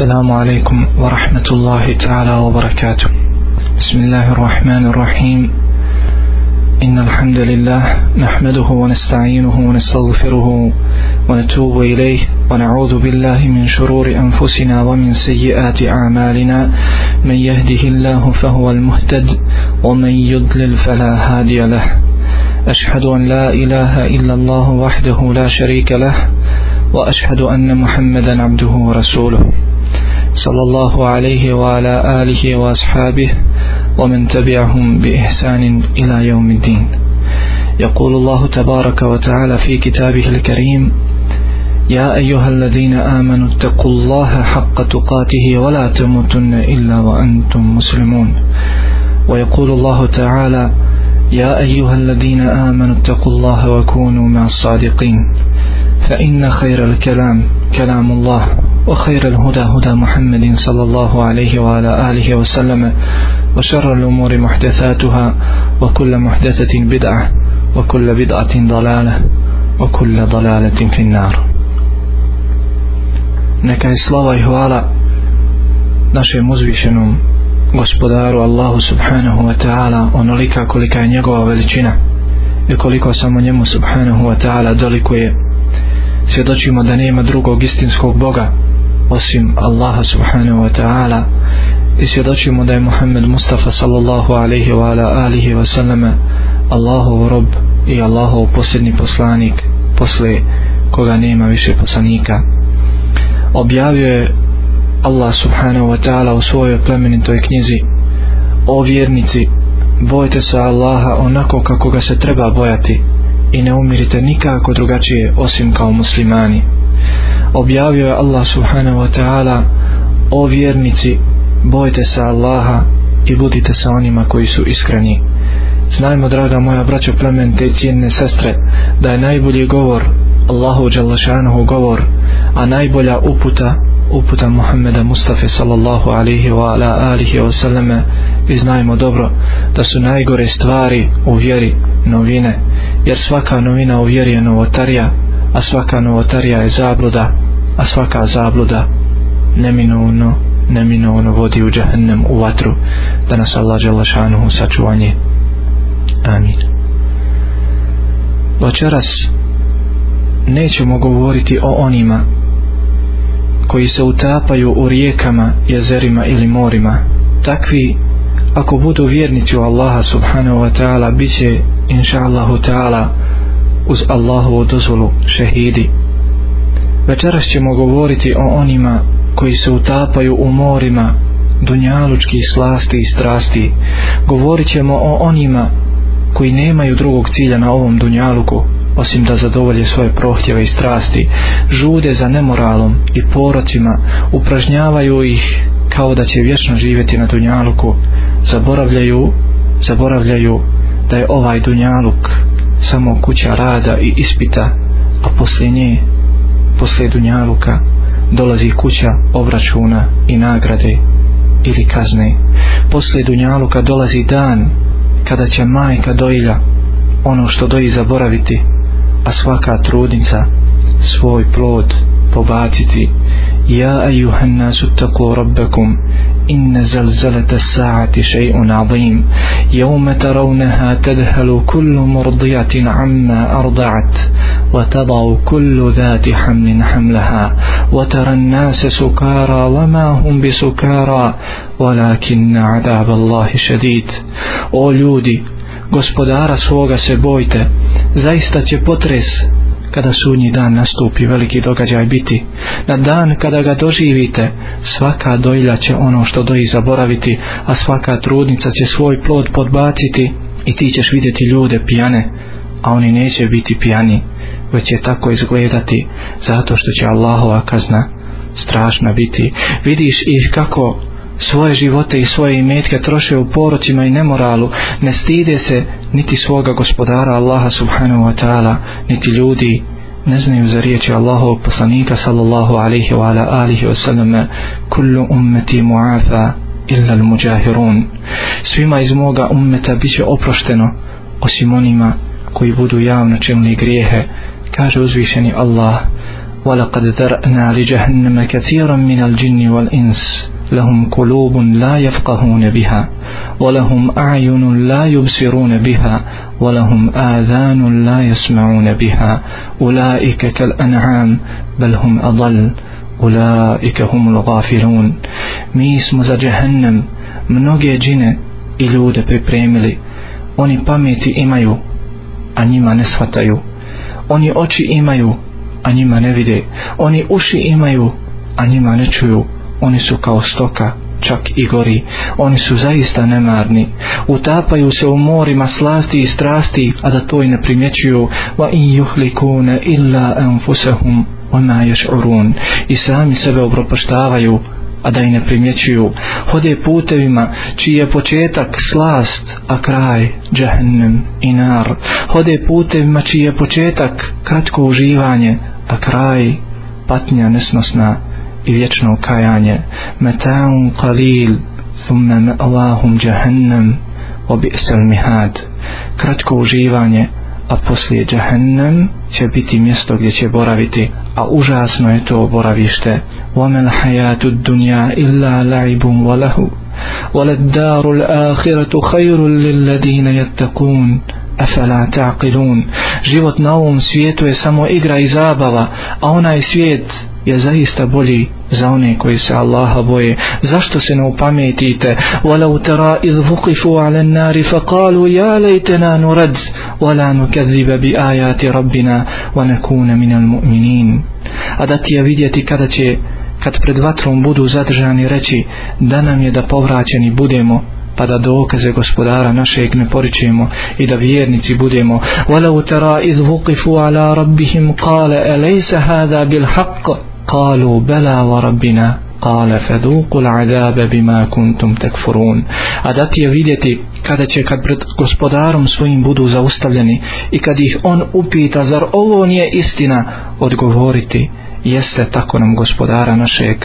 السلام عليكم ورحمة الله تعالى وبركاته بسم الله الرحمن الرحيم إن الحمد لله نحمده ونستعينه ونستغفره ونتوب إليه ونعوذ بالله من شرور أنفسنا ومن سيئات أعمالنا من يهده الله فهو المهتد ومن يضلل فلا هادي له أشهد أن لا إله إلا الله وحده لا شريك له وأشهد أن محمدا عبده ورسوله صلى الله عليه وعلى آله وأصحابه ومن تبعهم بإحسان إلى يوم الدين يقول الله تبارك وتعالى في كتابه الكريم يا أيها الذين آمنوا اتقوا الله حق تقاته ولا تموتن إلا وأنتم مسلمون ويقول الله تعالى يا أيها الذين آمنوا اتقوا الله وكونوا مع الصادقين فإن خير الكلام كلام الله وخير الهدى هدى محمد صلى الله عليه وعلى آله وسلم وشر الأمور محدثاتها وكل محدثة بدعة وكل بدعة ضلالة وكل ضلالة في النار نكا إسلام إهوالا نشي مزوشنم gospodaru Allahu subhanahu wa ta'ala onolika kolika je njegova veličina i koliko samo njemu subhanahu wa ta'ala svjedočimo da nema drugog istinskog Boga osim Allaha subhanahu wa ta'ala i svjedočimo da je Muhammed Mustafa sallallahu alaihi wa ala alihi wa sallama Allahov rob i Allahov posljedni poslanik posle koga nema više poslanika objavio je Allah subhanahu wa ta'ala u svojoj plemenitoj knjizi o vjernici bojte se Allaha onako kako ga se treba bojati i ne umirite nikako drugačije osim kao muslimani. Objavio je Allah subhanahu wa ta'ala, o vjernici, bojte se Allaha i budite sa onima koji su iskreni. Znajmo, draga moja braćo plemente i cijenne sestre, da je najbolji govor, Allahu Đalašanohu govor, a najbolja uputa uputa Muhammeda Mustafa sallallahu alaihi wa ala alihi wa sallam i znajmo dobro da su najgore stvari u vjeri novine jer svaka novina u vjeri je novotarija a svaka novotarija je zabluda a svaka zabluda neminovno neminovno vodi u džahennem u vatru da nas Allah djelašanuhu sačuvanje amin večeras nećemo govoriti o onima koji se utapaju u rijekama, jezerima ili morima. Takvi, ako budu vjernici u Allaha subhanahu wa ta'ala, bit će, inša Allahu ta'ala, uz Allahovu dozvolu šehidi. Večeras ćemo govoriti o onima koji se utapaju u morima dunjalučkih slasti i strasti. Govorit ćemo o onima koji nemaju drugog cilja na ovom dunjaluku, osim da zadovolje svoje prohtjeve i strasti, žude za nemoralom i porocima, upražnjavaju ih kao da će vječno živjeti na dunjaluku, zaboravljaju, zaboravljaju da je ovaj dunjaluk samo kuća rada i ispita, a poslije nje, poslije dunjaluka, dolazi kuća obračuna i nagrade ili kazne. Poslije dunjaluka dolazi dan kada će majka dojlja ono što doji zaboraviti, a svaka trudnica svoj plod pobaciti يا أيها الناس اتقوا ربكم إن زلزلة الساعة شيء عظيم يوم ترونها تذهل كل مرضية عما أرضعت وتضع كل ذات حمل حملها وترى الناس سكارى وما هم بسكارى ولكن عذاب الله شديد O ljudi, gospodara svoga se bojte zaista će potres kada sunji dan nastupi veliki događaj biti na dan kada ga doživite svaka dojlja će ono što doji zaboraviti a svaka trudnica će svoj plod podbaciti i ti ćeš vidjeti ljude pijane a oni neće biti pijani već će tako izgledati zato što će Allahova kazna strašna biti vidiš ih kako svoje živote i svoje imetke troše u porocima i nemoralu, ne stide se niti svoga gospodara Allaha subhanahu wa ta'ala, niti ljudi ne znaju za riječi Allahovog poslanika sallallahu alaihi wa ala alihi wa sallama, kullu ummeti mu'afa illa al-mujahirun. Svima iz moga ummeta bit će oprošteno, osim onima koji budu javno činili grijehe, kaže uzvišeni Allah, وَلَقَدْ ذَرْأْنَا لِجَهَنَّمَ كَثِيرًا مِنَ الْجِنِّ وَالْإِنسِ لهم قلوب لا يفقهون بها ولهم أعين لا يبصرون بها ولهم آذان لا يسمعون بها أولئك كالأنعام بل هم أضل أولئك هم الغافلون ميس جهنم mnoge džine i ljude pripremili. Oni pameti imaju, a njima ne shvataju. Oni oči imaju, a njima ne vide. Oni uši imaju, a njima ne čuju oni su kao stoka čak i gori oni su zaista nemarni utapaju se u morima slasti i strasti a da to i ne primjećuju wa in yuhlikuna illa anfusahum wa ma yash'urun i sami sebe obropaštavaju a da i ne primjećuju hode putevima čiji je početak slast a kraj džehennem i nar hode putevima čiji je početak kratko uživanje a kraj patnja nesnosna i vječno kajanje metaun qalil thumma ma'wahum jahannam wa bi'sal mihad kratko uživanje a poslije jahannam će biti mjesto gdje će boraviti a užasno je to boravište wa mal hayatu dunya illa la'ibun wa lahu wa lad-daru al-akhiratu khayrun lil-ladina yattaqun afala ta'qilun život na ovom svijetu je samo igra i zabava a onaj svijet je zaista bolji za one koji se Allaha boje. Zašto se ne upamjetite? وَلَوْ تَرَا إِذْ فُقِفُوا عَلَى النَّارِ فَقَالُوا يَا لَيْتَنَا نُرَدْ وَلَا نُكَذِّبَ بِآيَاتِ رَبِّنَا وَنَكُونَ مِنَ الْمُؤْمِنِينَ A da ti je vidjeti kada će, kad pred vatrom budu zadržani reći, da nam je da povraćeni budemo, pa da dokaze gospodara našeg ne poričemo i da vjernici budemo وَلَوْ تَرَا إِذْ فُقِفُوا عَلَى رَبِّهِمْ قَالَ أَلَيْسَ هَذَا بِالْحَقِّ قالوا بلى وربنا قال فذوقوا العذاب بما كنتم تكفرون عادت يفيدتي kada će kad pred gospodarom svojim budu zaustavljeni i kad ih on upita zar ovo nije istina odgovoriti jeste tako nam gospodara našeg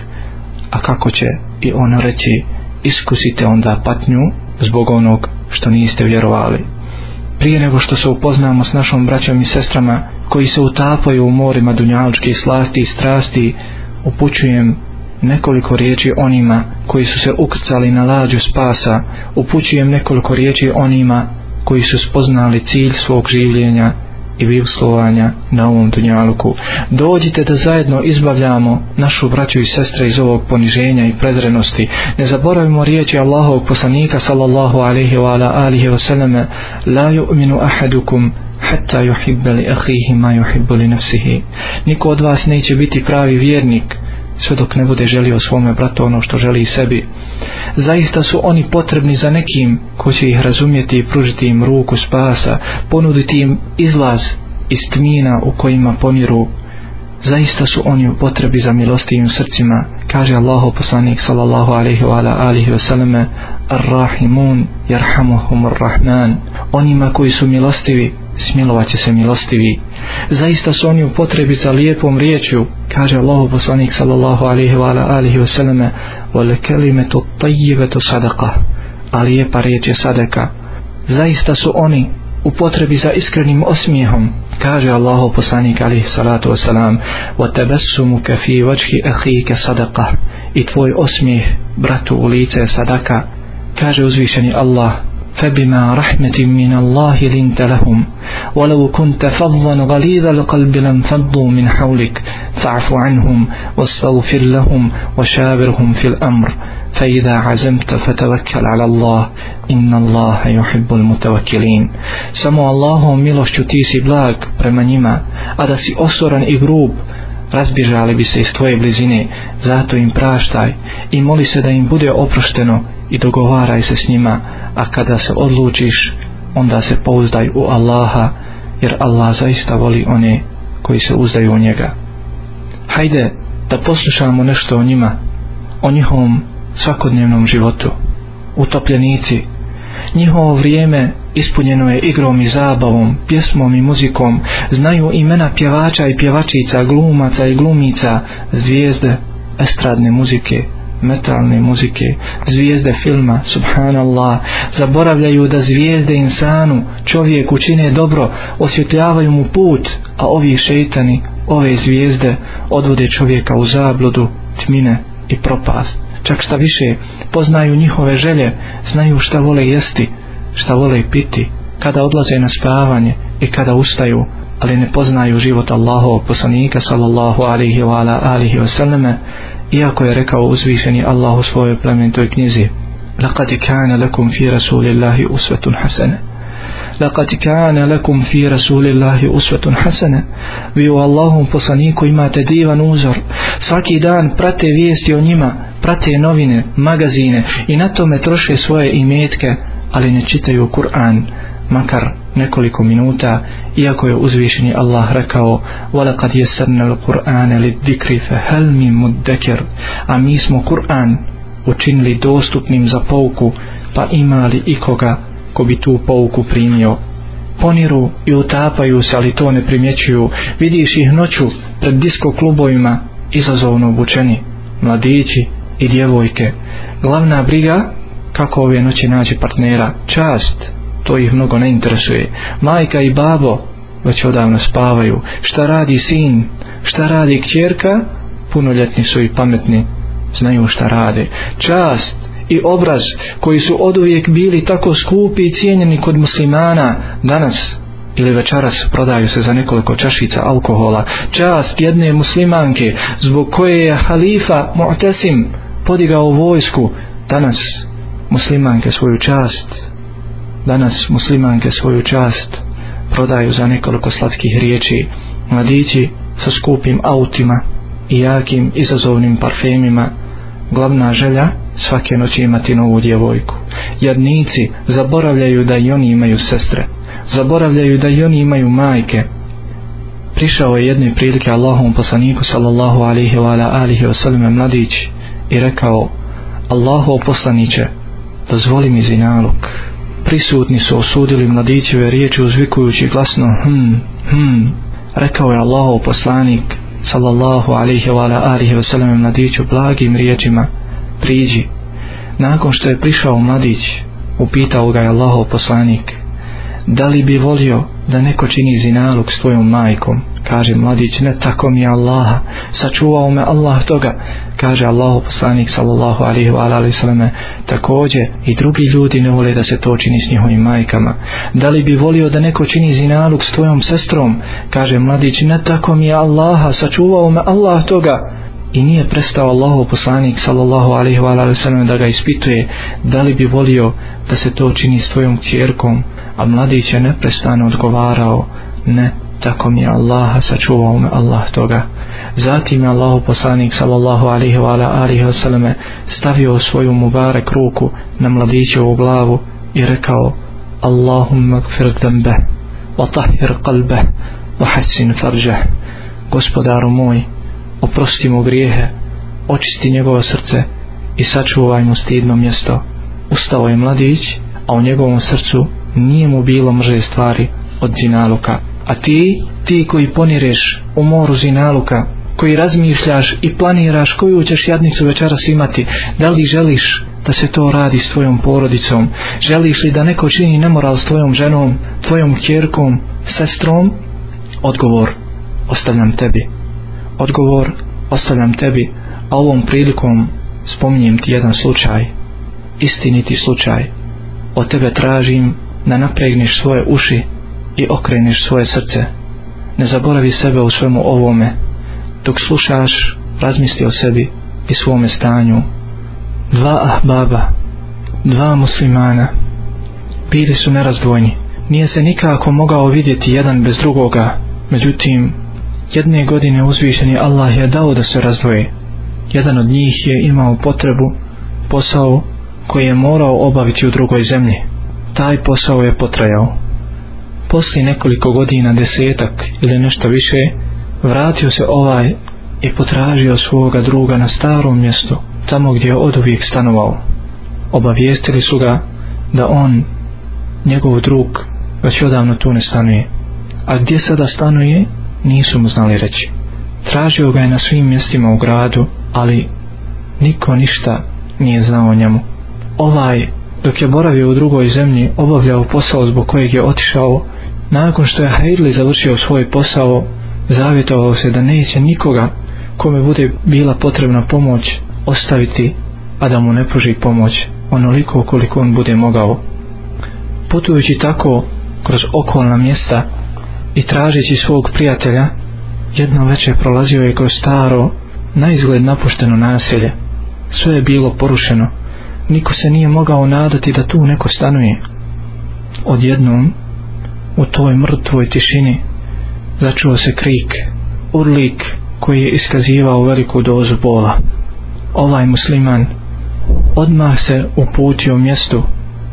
a kako će i on reći iskusite onda patnju zbog onog što niste vjerovali prije nego što se upoznamo s našom braćom i sestrama koji se utapaju u morima dunjaličkih slasti i strasti, upućujem nekoliko riječi onima koji su se ukrcali na lađu spasa, upućujem nekoliko riječi onima koji su spoznali cilj svog življenja i vivslovanja na ovom dunjaluku. Dođite da zajedno izbavljamo našu braću i sestre iz ovog poniženja i prezrenosti. Ne zaboravimo riječi Allahovog poslanika sallallahu alaihi wa ala alihi wa salame, la ju'minu ahadukum hatta yuhibba li akhihi ma yuhibbu li nafsihi niko od vas neće biti pravi vjernik sve dok ne bude želio svome bratu ono što želi sebi zaista su oni potrebni za nekim ko će ih razumjeti i pružiti im ruku spasa ponuditi im izlaz iz tmina u kojima pomiru zaista su oni u potrebi za milostivim srcima kaže Allahu poslanik sallallahu alejhi ve ala alihi ve selleme ar-rahimun yarhamuhumur rahman onima koji su milostivi smilovat će se milostivi. Zaista su oni u potrebi za lijepom riječju, kaže Allahu poslanik sallallahu alihi wa alihi wa sallame, wa le kelime to tajive to sadaka, a lijepa riječ je sadaka. Zaista su oni u potrebi za iskrenim osmijehom, kaže Allahu poslanik alihi salatu wa salam, wa tebesumu ke fi vajhi ahike sadaka, i tvoj osmijeh, bratu u lice sadaka, kaže uzvišeni Allah, فبما رحمة من الله لنت لهم ولو كنت فظا غليظ القلب لانفضوا من حولك فاعف عنهم واستغفر لهم وشاورهم في الأمر فإذا عزمت فتوكل على الله إن الله يحب المتوكلين سمو الله ملوش تيسي بلاك blag prema njima, a razbježali bi se iz tvoje blizine, zato im praštaj i moli se da im bude oprošteno i dogovaraj se s njima, a kada se odlučiš, onda se pouzdaj u Allaha, jer Allah zaista voli one koji se uzdaju u njega. Hajde da poslušamo nešto o njima, o njihovom svakodnevnom životu, utopljenici, njihovo vrijeme ispunjeno je igrom i zabavom, pjesmom i muzikom, znaju imena pjevača i pjevačica, glumaca i glumica, zvijezde estradne muzike, metalne muzike, zvijezde filma, subhanallah, zaboravljaju da zvijezde insanu, čovjek učine dobro, osvjetljavaju mu put, a ovi šeitani, ove zvijezde, odvode čovjeka u zabludu, tmine i propast. Čak šta više, poznaju njihove želje, znaju šta vole jesti, šta vole piti, kada odlaze na spavanje i kada ustaju, ali ne poznaju život Allahov poslanika sallallahu alihi wa ala alihi wa sallame, iako je rekao uzvišeni Allah u svojoj plemenitoj knjizi, لقد كان لكم في رسول الله أسوة حسنة لقد كان لكم في رسول الله أسوة حسنة vi u Allahom poslaniku imate divan uzor svaki dan prate vijesti o njima prate novine, magazine i na tome troše svoje imetke ali ne čitaju Kur'an makar nekoliko minuta iako je uzvišeni Allah rekao وَلَقَدْ يَسَرْنَا الْقُرْآنَ لِلْدِكْرِ فَهَلْ مِنْ مُدَّكِرْ a mi smo Kur'an učinili dostupnim za pouku pa imali ikoga ko bi tu pouku primio poniru i utapaju se ali to ne primjećuju vidiš ih noću pred disko klubovima izazovno obučeni mladići i djevojke glavna briga kako ove noći nađe partnera, čast, to ih mnogo ne interesuje. Majka i babo već odavno spavaju, šta radi sin, šta radi kćerka, punoljetni su i pametni, znaju šta rade. Čast i obraz koji su od uvijek bili tako skupi i cijenjeni kod muslimana, danas ili večeras prodaju se za nekoliko čašica alkohola. Čast jedne muslimanke zbog koje je halifa Mu'tesim podigao vojsku, danas muslimanke svoju čast danas muslimanke svoju čast prodaju za nekoliko slatkih riječi mladići sa skupim autima i jakim izazovnim parfemima glavna želja svake noći imati novu djevojku jadnici zaboravljaju da i oni imaju sestre zaboravljaju da i oni imaju majke prišao je jedne prilike Allahom poslaniku sallallahu alihi wa ala alihi wa sallam mladić i rekao Allahu poslaniće dozvoli mi zinaluk. Prisutni su osudili mladićeve riječi uzvikujući glasno hm, hm. Rekao je Allahov poslanik sallallahu alaihi wa alaihi wa sallam mladiću blagim riječima priđi. Nakon što je prišao mladić, upitao ga je Allahov poslanik da li bi volio da neko čini zinaluk s tvojom majkom? Kaže mladić, ne tako mi je Allaha, sačuvao me Allah toga. Kaže Allahu poslanik sallallahu alihi wa alihi sallame, također i drugi ljudi ne vole da se to čini s njihovim majkama. Da li bi volio da neko čini zinaluk s tvojom sestrom? Kaže mladić, ne tako mi je Allaha, sačuvao me Allah toga. I nije prestao Allahu poslanik sallallahu alihi wa alihi sallame da ga ispituje, da li bi volio da se to čini s tvojom čjerkom? A mladić je neprestano odgovarao, ne tako mi je Allaha sačuvao me Allah toga. Zatim je Allahu poslanik sallallahu alihi wa alihi wasallam stavio svoju mubarek ruku na mladićevu glavu i rekao Allahumma gfir dhambe wa tahir qalbe wa hassin farjah gospodaru moj oprosti mu grijehe očisti njegovo srce i sačuvaj mu stidno mjesto ustao je mladić a u njegovom srcu nije mu bilo mrže stvari od zinaluka a ti, ti koji ponireš u moru zinaluka, koji razmišljaš i planiraš koju ćeš jadnicu večeras imati, da li želiš da se to radi s tvojom porodicom, želiš li da neko čini nemoral s tvojom ženom, tvojom kjerkom, sestrom, odgovor ostavljam tebi. Odgovor ostavljam tebi, a ovom prilikom spominjem ti jedan slučaj, istiniti slučaj. Od tebe tražim da napregneš svoje uši i okreniš svoje srce. Ne zaboravi sebe u svemu ovome, dok slušaš, razmisli o sebi i svome stanju. Dva ahbaba, dva muslimana, bili su nerazdvojni. Nije se nikako mogao vidjeti jedan bez drugoga, međutim, jedne godine uzvišeni Allah je dao da se razdvoje. Jedan od njih je imao potrebu, posao koji je morao obaviti u drugoj zemlji. Taj posao je potrajao poslije nekoliko godina desetak ili nešto više vratio se ovaj i potražio svoga druga na starom mjestu tamo gdje je od uvijek stanovao obavijestili su ga da on njegov drug već odavno tu ne stanuje a gdje sada stanuje nisu mu znali reći tražio ga je na svim mjestima u gradu ali niko ništa nije znao o njemu ovaj dok je boravio u drugoj zemlji obavljao posao zbog kojeg je otišao nakon što je Haidli završio svoj posao, zavjetovao se da neće nikoga kome bude bila potrebna pomoć ostaviti, a da mu ne pruži pomoć onoliko koliko on bude mogao. Putujući tako kroz okolna mjesta i tražići svog prijatelja, jedno večer prolazio je kroz staro, najizgled napušteno naselje. Sve je bilo porušeno, niko se nije mogao nadati da tu neko stanuje. Odjednom, u toj mrtvoj tišini začuo se krik urlik koji je iskazivao veliku dozu bola ovaj musliman odmah se uputio mjestu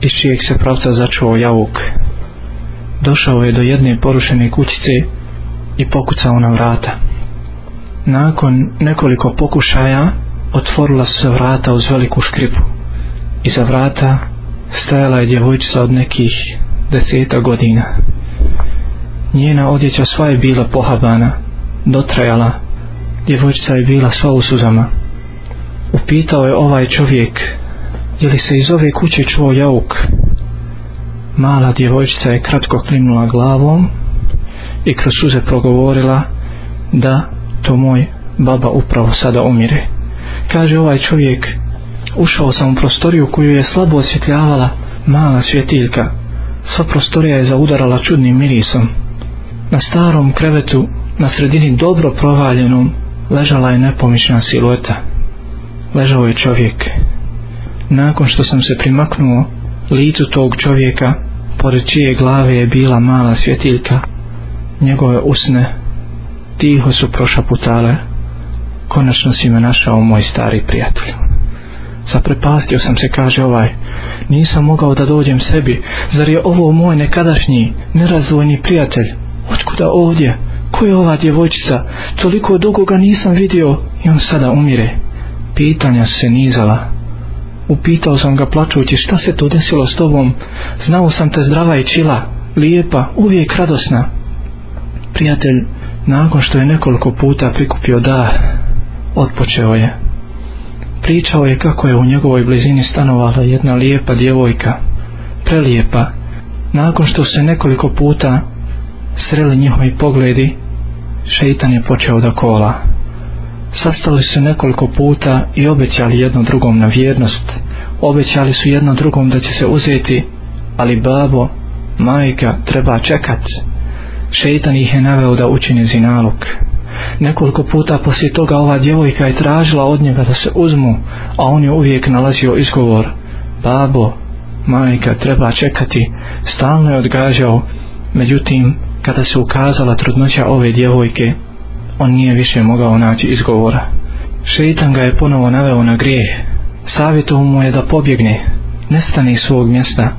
iz čijeg se pravca začuo javuk došao je do jedne porušene kućice i pokucao na vrata nakon nekoliko pokušaja otvorila se vrata uz veliku škripu iza vrata stajala je djevojčica od nekih deseta godina. Njena odjeća sva je bila pohabana, dotrajala, djevojčica je bila sva u suzama. Upitao je ovaj čovjek, je li se iz ove kuće čuo jauk? Mala djevojčica je kratko klimnula glavom i kroz suze progovorila da to moj baba upravo sada umire. Kaže ovaj čovjek, ušao sam u prostoriju koju je slabo osvjetljavala mala svjetiljka sva prostorija je zaudarala čudnim mirisom. Na starom krevetu, na sredini dobro provaljenom, ležala je nepomična silueta. Ležao je čovjek. Nakon što sam se primaknuo, licu tog čovjeka, pored čije glave je bila mala svjetiljka, njegove usne, tiho su prošaputale. Konačno si me našao, moj stari prijatelj zaprepastio sam se, kaže ovaj, nisam mogao da dođem sebi, zar je ovo moj nekadašnji, nerazvojni prijatelj, otkuda ovdje, ko je ova djevojčica, toliko dugo ga nisam vidio i on sada umire. Pitanja su se nizala. Upitao sam ga plačući šta se to desilo s tobom, znao sam te zdrava i čila, lijepa, uvijek radosna. Prijatelj, nakon što je nekoliko puta prikupio dar, otpočeo je pričao je kako je u njegovoj blizini stanovala jedna lijepa djevojka, prelijepa, nakon što se nekoliko puta sreli njihovi pogledi, šeitan je počeo da kola. Sastali su nekoliko puta i obećali jedno drugom na vjernost, obećali su jedno drugom da će se uzeti, ali babo, majka, treba čekat. Šeitan ih je naveo da učini zinalog. Nekoliko puta poslije toga ova djevojka je tražila od njega da se uzmu, a on je uvijek nalazio izgovor. Babo, majka, treba čekati. Stalno je odgažao. Međutim, kada se ukazala trudnoća ove djevojke, on nije više mogao naći izgovora. Šeitan ga je ponovo naveo na grijeh. Savjeto mu je da pobjegne, nestane iz svog mjesta.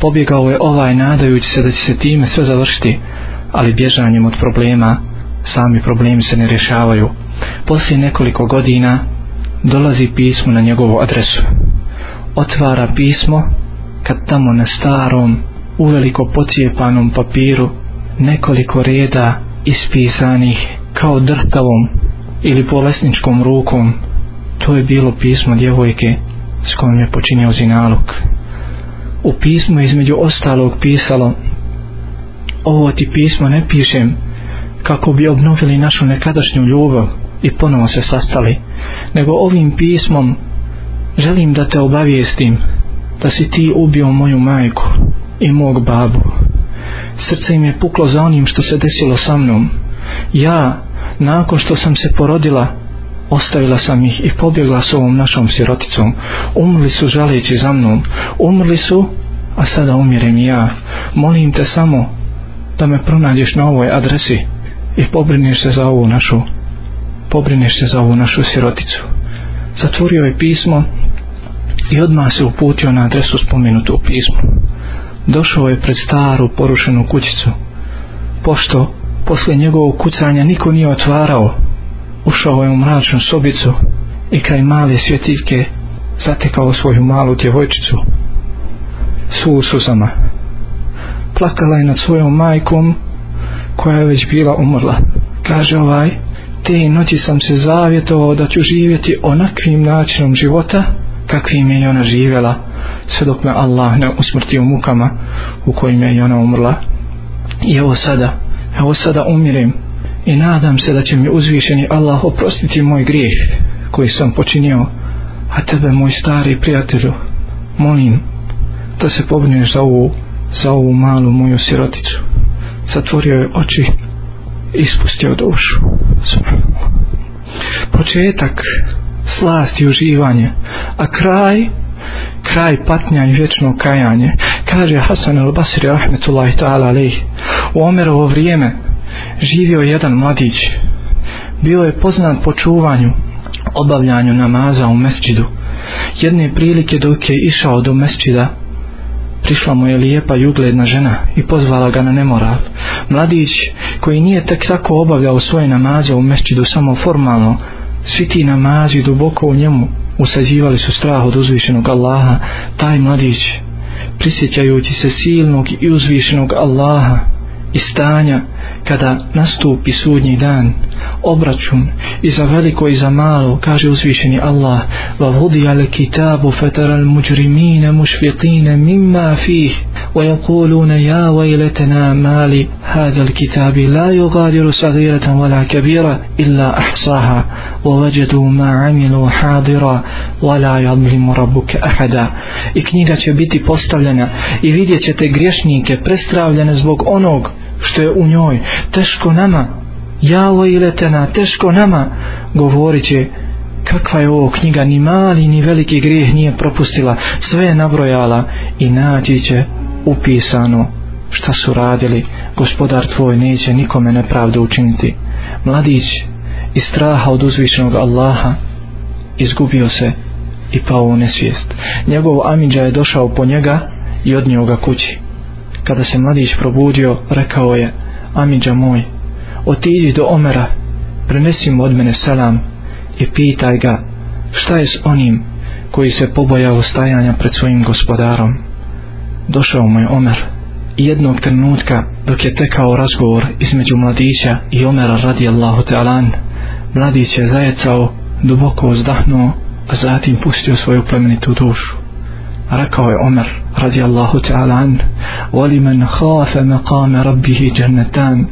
Pobjegao je ovaj nadajući se da će se time sve završiti, ali bježanjem od problema sami problemi se ne rješavaju. Poslije nekoliko godina dolazi pismo na njegovu adresu. Otvara pismo kad tamo na starom, uveliko pocijepanom papiru, nekoliko reda ispisanih kao drtavom ili polesničkom rukom, to je bilo pismo djevojke s kojom je počinio zinalog. U pismu između ostalog pisalo, ovo ti pismo ne pišem, kako bi obnovili našu nekadašnju ljubav i ponovo se sastali, nego ovim pismom želim da te obavijestim da si ti ubio moju majku i mog babu. Srce im je puklo za onim što se desilo sa mnom. Ja, nakon što sam se porodila, ostavila sam ih i pobjegla s ovom našom siroticom. Umrli su žalići za mnom. Umrli su, a sada umirem ja. Molim te samo da me pronađeš na ovoj adresi i pobrineš se za ovu našu pobrineš se za ovu našu siroticu zatvorio je pismo i odmah se uputio na adresu spomenutu u pismu došao je pred staru porušenu kućicu pošto posle njegovog kucanja niko nije otvarao ušao je u mračnu sobicu i kraj male svjetiljke zatekao svoju malu djevojčicu su u suzama plakala je nad svojom majkom koja je već bila umrla. Kaže ovaj, te noći sam se zavjetovao da ću živjeti onakvim načinom života kakvim je ona živjela, sve dok me Allah ne usmrti u mukama u kojim je ona umrla. I evo sada, evo sada umirim i nadam se da će mi uzvišeni Allah oprostiti moj grijeh koji sam počinio, a tebe moj stari prijatelju, molim da se pobrineš za ovu, za ovu malu moju siroticu zatvorio je oči i ispustio dušu. Početak slasti i uživanje, a kraj kraj patnja i vječno kajanje. Kaže Hasan al-Basri rahmetullahi ta'ala ali u Omerovo vrijeme živio jedan mladić. Bio je poznan po čuvanju, obavljanju namaza u mesđidu. Jedne prilike dok je išao do mesđida, prišla mu je lijepa i ugledna žena i pozvala ga na nemoral. Mladić, koji nije tek tako obavljao svoje namaze u mešćidu samo formalno, svi ti namazi duboko u njemu usađivali su strah od uzvišenog Allaha, taj mladić, prisjećajući se silnog i uzvišenog Allaha i stanja kada nastupi sudnji dan, obračun i za veliko i za malo kaže uzvišeni Allah va vudi al kitabu fatara al muđrimine mušfiqine mimma fih va jakuluna ja vajletena mali hada al kitabi la jugadiru sagiratan vala kabira illa ahsaha va vajadu ma amilu hadira vala jadlimu rabuke ahada i knjiga će biti postavljena i vidjet ćete grešnike prestravljene zbog onog što je u njoj teško nama jao i letena, teško nama, govorit će, kakva je ovo knjiga, ni mali ni veliki grijeh nije propustila, sve je nabrojala i naći će upisano šta su radili, gospodar tvoj neće nikome nepravdu učiniti. Mladić iz straha od uzvišnog Allaha izgubio se i pao u nesvijest. Njegov Amidža je došao po njega i odnio ga kući. Kada se mladić probudio, rekao je, Amidža moj, otiđi do Omera, prenesi mu od mene selam i pitaj ga šta je s onim koji se pobojao stajanja pred svojim gospodarom. Došao mu je Omer i jednog trenutka dok je tekao razgovor između mladića i Omera radijallahu ta'alan, mladić je zajecao, duboko uzdahnuo, a zatim pustio svoju plemenitu dušu rekao je Omer radijallahu ta'ala an voli men hafe meqame rabbihi džennetan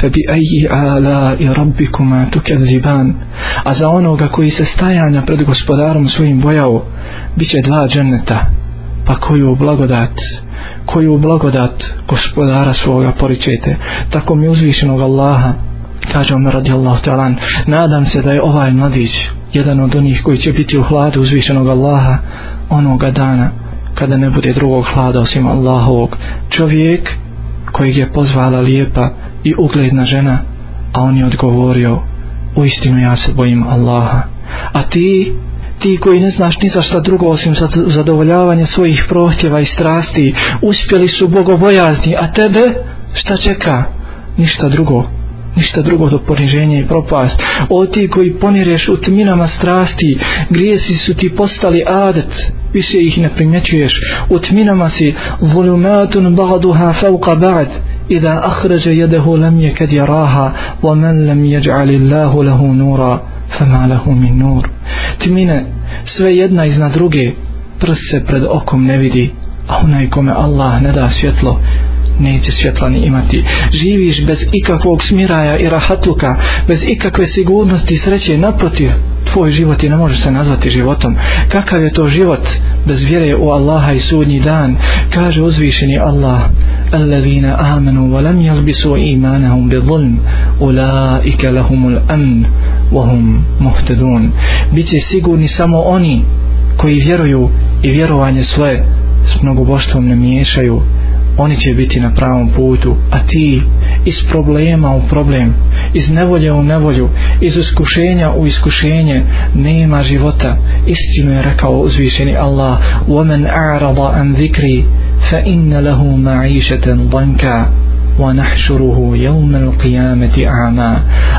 fe bi ejji ala i rabbikuma tukedziban a za onoga koji se stajanja pred gospodarom svojim bojao bit će dva dženneta pa koju blagodat koju blagodat gospodara svoga poričete tako mi uzvišenog Allaha kaže Omer radijallahu ta'ala nadam se da je ovaj mladić jedan od onih koji će biti u hladu uzvišenog Allaha onoga dana kada ne bude drugog hlada osim Allahovog čovjek kojeg je pozvala lijepa i ugledna žena a on je odgovorio u istinu ja se bojim Allaha a ti ti koji ne znaš ni za šta drugo osim za zadovoljavanje svojih prohtjeva i strasti uspjeli su bogobojazni a tebe šta čeka ništa drugo ništa drugo do poniženje i propast o ti koji poniriješ u tminama strasti grijesi su ti postali adet više ih ne primjećuješ u tminama si volumatun ba'duha fauqa ba'd idha ahređe jedehu lam je kad je raha wa man lam jeđali allahu lahu nura fama lahu min nur tmine sve jedna iznad druge prs se pred okom ne vidi a onaj kome Allah ne da svjetlo neće svjetla ni imati. Živiš bez ikakvog smiraja i rahatluka, bez ikakve sigurnosti i sreće naprotiv. Tvoj život i ne može se nazvati životom. Kakav je to život bez vjere u Allaha i sudnji dan? Kaže uzvišeni Allah, Allavina amanu, valam jelbisu imanahum bi zulm, ulaike lahumul amn, vahum muhtedun. Biće sigurni samo oni koji vjeruju i vjerovanje svoje s mnogoboštvom ne miješaju oni će biti na pravom putu, a ti iz problema u problem, iz nevolje u nevolju, iz iskušenja u iskušenje, nema života. Istinu je rekao uzvišeni Allah, وَمَنْ أَعْرَضَ أَنْ ذِكْرِ فَإِنَّ لَهُ مَعِيشَةً ضَنْكَ وَنَحْشُرُهُ يَوْمَ الْقِيَامَةِ أَعْمَا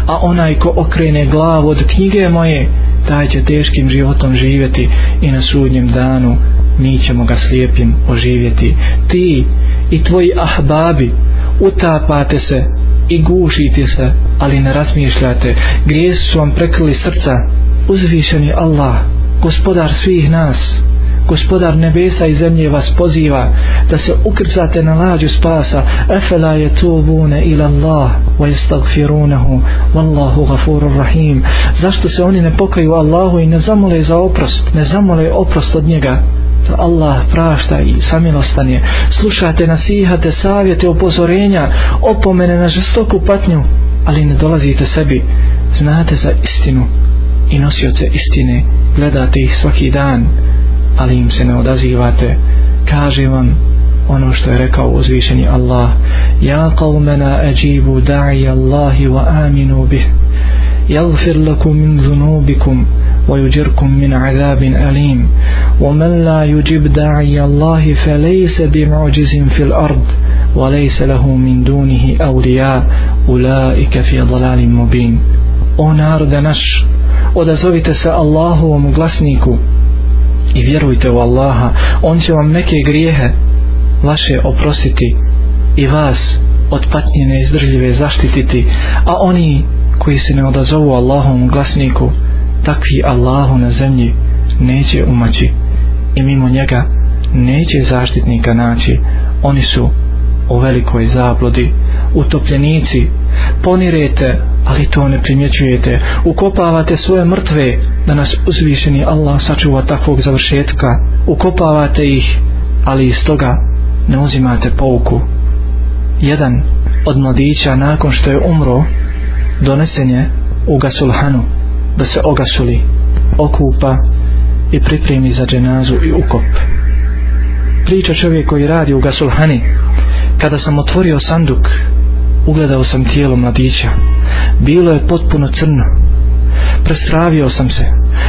A onaj ko okrene glavu od knjige moje, taj će teškim životom živjeti i na sudnjem danu mi ćemo ga slijepim oživjeti. Ti i tvoji ahbabi utapate se i gušite se, ali ne razmišljate. Grijesi su vam prekrili srca. Uzvišeni Allah, gospodar svih nas, gospodar nebesa i zemlje vas poziva da se ukrcate na lađu spasa efela je tubune ila Allah wa istagfirunahu wallahu gafurur rahim zašto se oni ne pokaju Allahu i ne zamole za oprost ne zamole oprost od njega Allah prašta i samilostan je slušate nasihate savjete upozorenja opomene na žestoku patnju ali ne dolazite sebi znate za istinu i nosioce istine gledate ih svaki dan ali im se ne odazivate kaže vam ono što je rekao uzvišeni Allah ja qawmana ajibu da'i Allahi wa aminu bih jagfir lakum min zunubikum wa yujirkum min azabin alim wa man la yujib da'i Allahi fe lejse bi mu'đizim fil ard wa lejse lahu min dunihi awliya ulaika fi dalalim mubin o narode naš odazovite se Allahovom glasniku i vjerujte u Allaha, on će vam neke grijehe vaše oprostiti i vas od patnje neizdržljive zaštititi, a oni koji se ne odazovu Allahom glasniku, takvi Allahu na zemlji neće umaći i mimo njega neće zaštitnika naći, oni su u velikoj zablodi utopljenici ponirete ali to ne primjećujete ukopavate svoje mrtve da nas uzvišeni Allah sačuva takvog završetka ukopavate ih ali iz toga ne uzimate pouku jedan od mladića nakon što je umro donesen je u gasulhanu da se ogasuli okupa i pripremi za dženazu i ukop priča čovjek koji radi u gasulhani Kada sam otvorio sanduk, ugledao sam tijelo mladića. Bilo je potpuno crno. Prestravio sam se,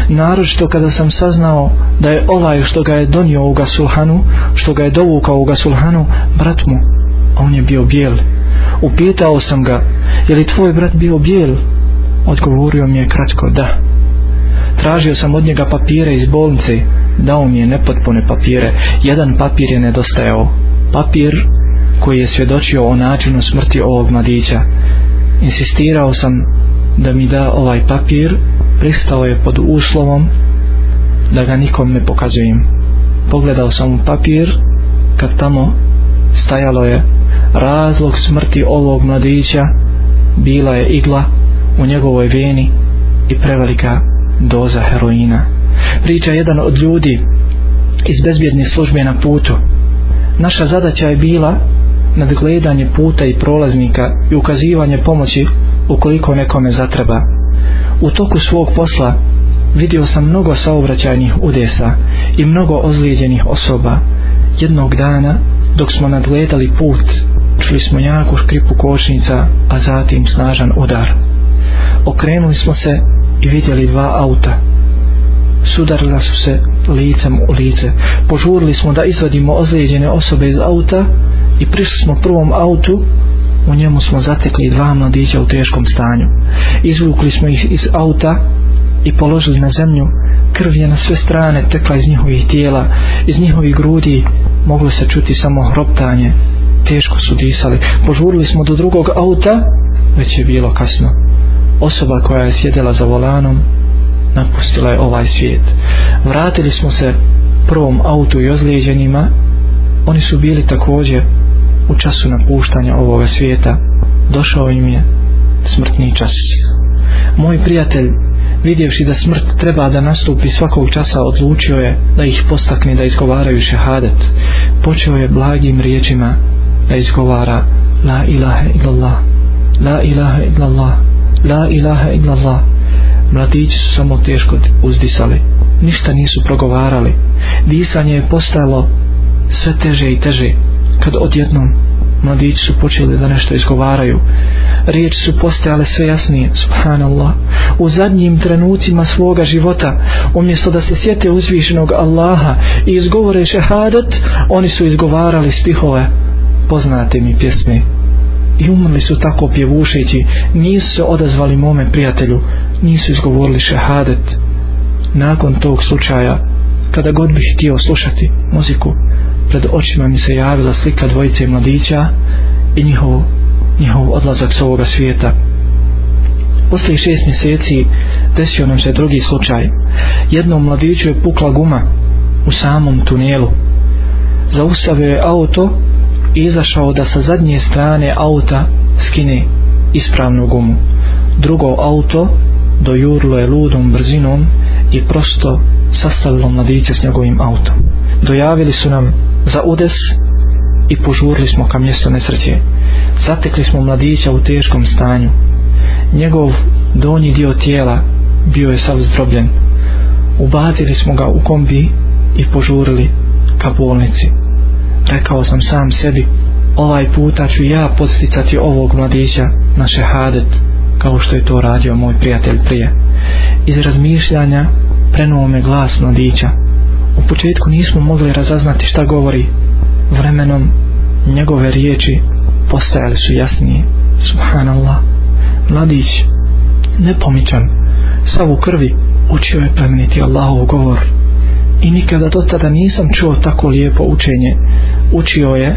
naročito kada sam saznao da je ovaj što ga je donio u Gasulhanu, što ga je dovukao u Gasulhanu, brat mu, on je bio bijel. Upitao sam ga, je li tvoj brat bio bijel? Odgovorio mi je kratko, da. Tražio sam od njega papire iz bolnice, dao mi je nepotpune papire, jedan papir je nedostajao. Papir koji je svjedočio o načinu smrti ovog mladića. Insistirao sam da mi da ovaj papir, pristao je pod uslovom da ga nikom ne pokazujem. Pogledao sam u papir, kad tamo stajalo je razlog smrti ovog mladića, bila je igla u njegovoj veni i prevelika doza heroina. Priča jedan od ljudi iz bezbjedne službe na putu. Naša zadaća je bila nadgledanje puta i prolaznika i ukazivanje pomoći ukoliko nekome zatreba. U toku svog posla vidio sam mnogo saobraćajnih udesa i mnogo ozlijeđenih osoba. Jednog dana, dok smo nadgledali put, čuli smo jaku škripu košnica, a zatim snažan udar. Okrenuli smo se i vidjeli dva auta. Sudarila su se licem u lice. Požurili smo da izvadimo ozlijeđene osobe iz auta, i prišli smo prvom autu u njemu smo zatekli dva mladića u teškom stanju izvukli smo ih iz auta i položili na zemlju krv je na sve strane tekla iz njihovih tijela iz njihovih grudi moglo se čuti samo hroptanje teško su disali požurili smo do drugog auta već je bilo kasno osoba koja je sjedela za volanom napustila je ovaj svijet vratili smo se prvom autu i ozlijeđenima oni su bili također u času napuštanja ovoga svijeta došao im je smrtni čas moj prijatelj vidjevši da smrt treba da nastupi svakog časa odlučio je da ih postakne da izgovaraju šehadet počeo je blagim riječima da izgovara la ilaha illallah la ilaha illallah la ilaha illallah mladići su samo teško uzdisali ništa nisu progovarali disanje je postalo sve teže i teže kad odjednom mladići su počeli da nešto izgovaraju. Riječi su postajale sve jasnije, subhanallah. U zadnjim trenucima svoga života, umjesto da se sjete uzvišenog Allaha i izgovore šehadat, oni su izgovarali stihove, poznate mi pjesme. I umrli su tako pjevušeći, nisu se odazvali mome prijatelju, nisu izgovorili šehadat. Nakon tog slučaja, kada god bih htio slušati muziku, pred očima mi se javila slika dvojice mladića i njihov, njihov odlazak s ovoga svijeta. Poslije šest mjeseci desio nam se drugi slučaj. Jednom mladiću je pukla guma u samom tunelu. Zaustavio je auto i izašao da sa zadnje strane auta skine ispravnu gumu. Drugo auto dojurlo je ludom brzinom i prosto sastavilo mladiće s njegovim autom. Dojavili su nam za udes i požurili smo ka mjesto nesreće. Zatekli smo mladića u teškom stanju. Njegov donji dio tijela bio je sav zdrobljen. Ubazili smo ga u kombi i požurili ka bolnici. Rekao sam sam sebi, ovaj puta ću ja posticati ovog mladića na šehadet, kao što je to radio moj prijatelj prije. Iz razmišljanja prenuo me glas mladića. U početku nismo mogli razaznati šta govori. Vremenom njegove riječi postajale su jasnije. Subhanallah. Mladić, nepomičan, sav u krvi, učio je plemeniti Allahov govor. I nikada do tada nisam čuo tako lijepo učenje. Učio je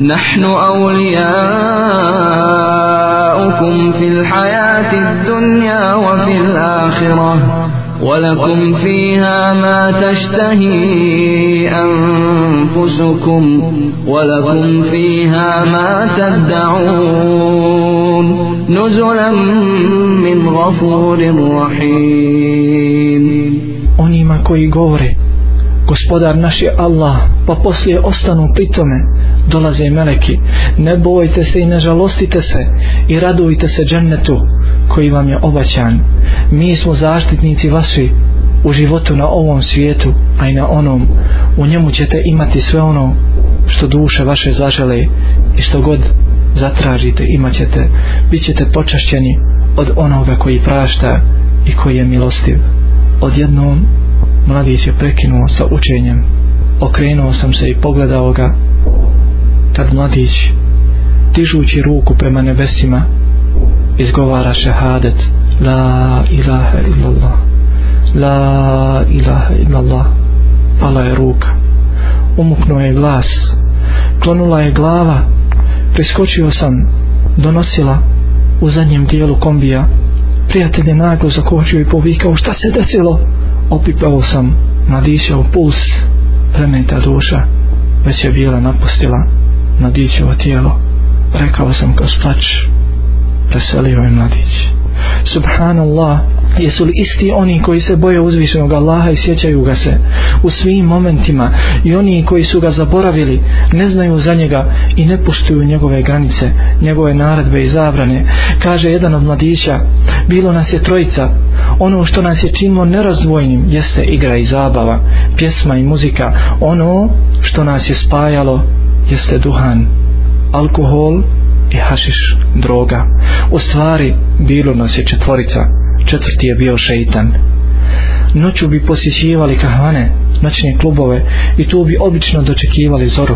نحن أولياؤكم في الحياة الدنيا وفي الآخرة ولكم فيها ما تشتهي أنفسكم ولكم فيها ما تدعون نزلا من غفور رحيم Onima koji govore gospodar naš je Allah, pa poslije ostanu pri tome, dolaze meleki, ne bojte se i ne žalostite se i radujte se džennetu koji vam je obaćan. Mi smo zaštitnici vaši u životu na ovom svijetu, a i na onom, u njemu ćete imati sve ono što duše vaše zažele i što god zatražite imat ćete, bit ćete počašćeni od onoga koji prašta i koji je milostiv. Odjednom mladić je prekinuo sa učenjem okrenuo sam se i pogledao ga tad mladić dižući ruku prema nebesima izgovara šehadet la ilaha illallah la ilaha illallah pala je ruka umuknuo je glas klonula je glava priskočio sam donosila u zadnjem dijelu kombija prijatelj je naglo zakočio i povikao šta se desilo šta se desilo opipao sam mladićev puls plemenita duša već je bila napustila mladićevo tijelo rekao sam kao splač preselio je mladić Subhanallah, jesu li isti oni koji se boje uzvišenog Allaha i sjećaju ga se u svim momentima i oni koji su ga zaboravili ne znaju za njega i ne puštuju njegove granice, njegove naredbe i zabrane. Kaže jedan od mladića, bilo nas je trojica, ono što nas je činilo nerazvojnim jeste igra i zabava, pjesma i muzika, ono što nas je spajalo jeste duhan, alkohol i hašiš droga. U stvari, bilo nas je četvorica, četvrti je bio šeitan. Noću bi posjećivali kahvane, noćne klubove i tu bi obično dočekivali zoru.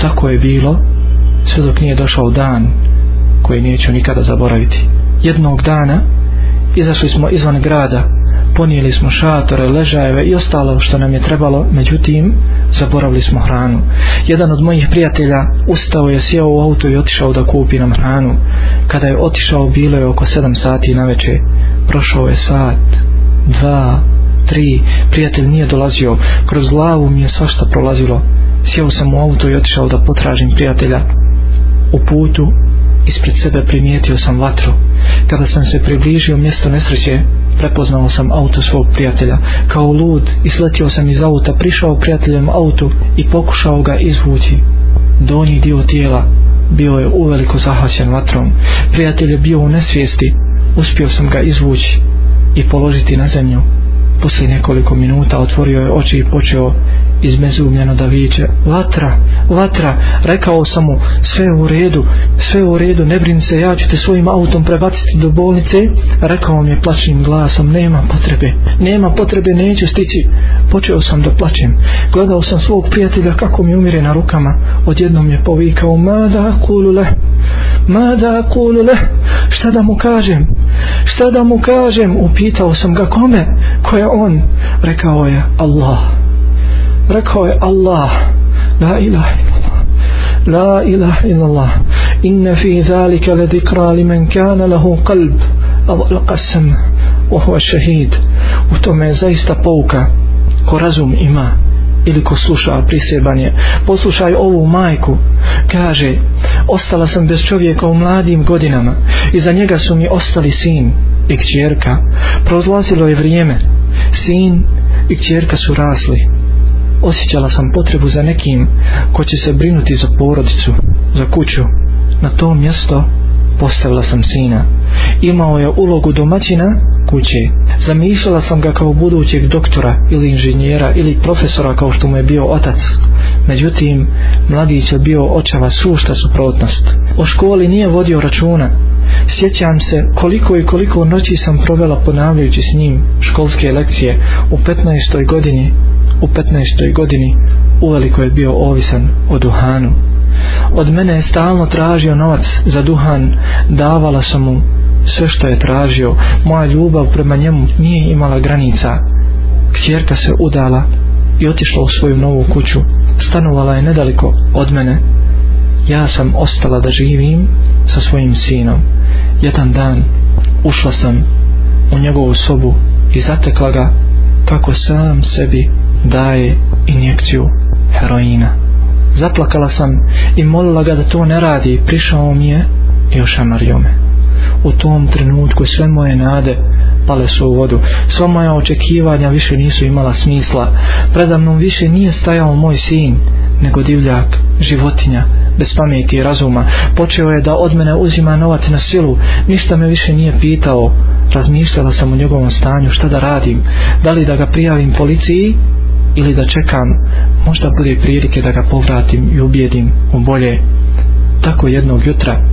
Tako je bilo, sve dok nije došao dan koji neću nikada zaboraviti. Jednog dana izašli smo izvan grada ponijeli smo šatore, ležajeve i ostalo što nam je trebalo, međutim, zaboravili smo hranu. Jedan od mojih prijatelja ustao je, sjeo u auto i otišao da kupi nam hranu. Kada je otišao, bilo je oko 7 sati na večer. Prošao je sat, dva, tri, prijatelj nije dolazio, kroz glavu mi je svašta prolazilo. Sjeo sam u auto i otišao da potražim prijatelja. U putu, ispred sebe primijetio sam vatru. Kada sam se približio mjesto nesreće, prepoznao sam auto svog prijatelja. Kao lud, isletio sam iz auta, prišao prijateljem auto i pokušao ga izvući. Donji dio tijela bio je uveliko zahvaćen vatrom. Prijatelj je bio u nesvijesti, uspio sam ga izvući i položiti na zemlju. Poslije nekoliko minuta otvorio je oči i počeo izmezumljeno da viče vatra, vatra, rekao sam mu sve u redu, sve u redu ne brin se, ja ću te svojim autom prebaciti do bolnice, rekao mi je plaćnim glasom, nema potrebe nema potrebe, neću stići počeo sam da plaćem, gledao sam svog prijatelja kako mi umire na rukama odjednom je povikao, mada kulu le mada kulu le šta da mu kažem šta da mu kažem, upitao sam ga kome, ko je on rekao je, Allah rekao je Allah la ilaha la ilaha in Allah inna fi zalika la zikra li man kana lahu qalb av al qasam wa huwa šehid u tome je zaista pouka ko razum ima ili ko sluša priseban je poslušaj ovu majku kaže ostala sam bez čovjeka u mladim godinama i za njega su mi ostali sin i kćerka prozlazilo je vrijeme sin i kćerka su rasli osjećala sam potrebu za nekim ko će se brinuti za porodicu, za kuću. Na to mjesto postavila sam sina. Imao je ulogu domaćina kuće. Zamišljala sam ga kao budućeg doktora ili inženjera ili profesora kao što mu je bio otac. Međutim, mladić je bio očava sušta suprotnost. O školi nije vodio računa. Sjećam se koliko i koliko noći sam provela ponavljajući s njim školske lekcije u 15. godini u 15. godini uveliko je bio ovisan o duhanu. Od mene je stalno tražio novac za duhan, davala sam mu sve što je tražio, moja ljubav prema njemu nije imala granica. Kćerka se udala i otišla u svoju novu kuću, stanovala je nedaleko od mene. Ja sam ostala da živim sa svojim sinom. Jedan dan ušla sam u njegovu sobu i zatekla ga kako sam sebi daje injekciju heroina. Zaplakala sam i molila ga da to ne radi i prišao mi je i ošamario me. U tom trenutku sve moje nade pale su u vodu. Sva moja očekivanja više nisu imala smisla. Preda mnom više nije stajao moj sin, nego divljak, životinja, bez pameti i razuma. Počeo je da od mene uzima novac na silu. Ništa me više nije pitao. Razmišljala sam o njegovom stanju, šta da radim. Da li da ga prijavim policiji ili da čekam možda bude prilike da ga povratim i ubijedim u bolje tako jednog jutra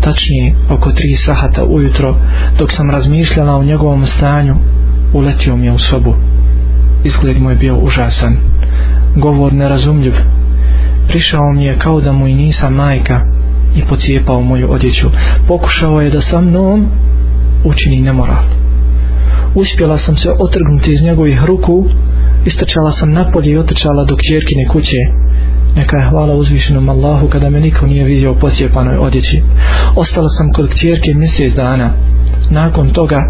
tačnije oko tri sahata ujutro dok sam razmišljala o njegovom stanju uletio mi je u sobu izgled mu je bio užasan govor nerazumljiv prišao mi je kao da mu i nisam majka i pocijepao moju odjeću pokušao je da sa mnom učini nemoral uspjela sam se otrgnuti iz njegovih ruku istrčala sam napolje i otrčala do kćerkine kuće. Neka je hvala uzvišenom Allahu kada me niko nije vidio posjepanoj odjeći. Ostala sam kod kćerke mjesec dana. Nakon toga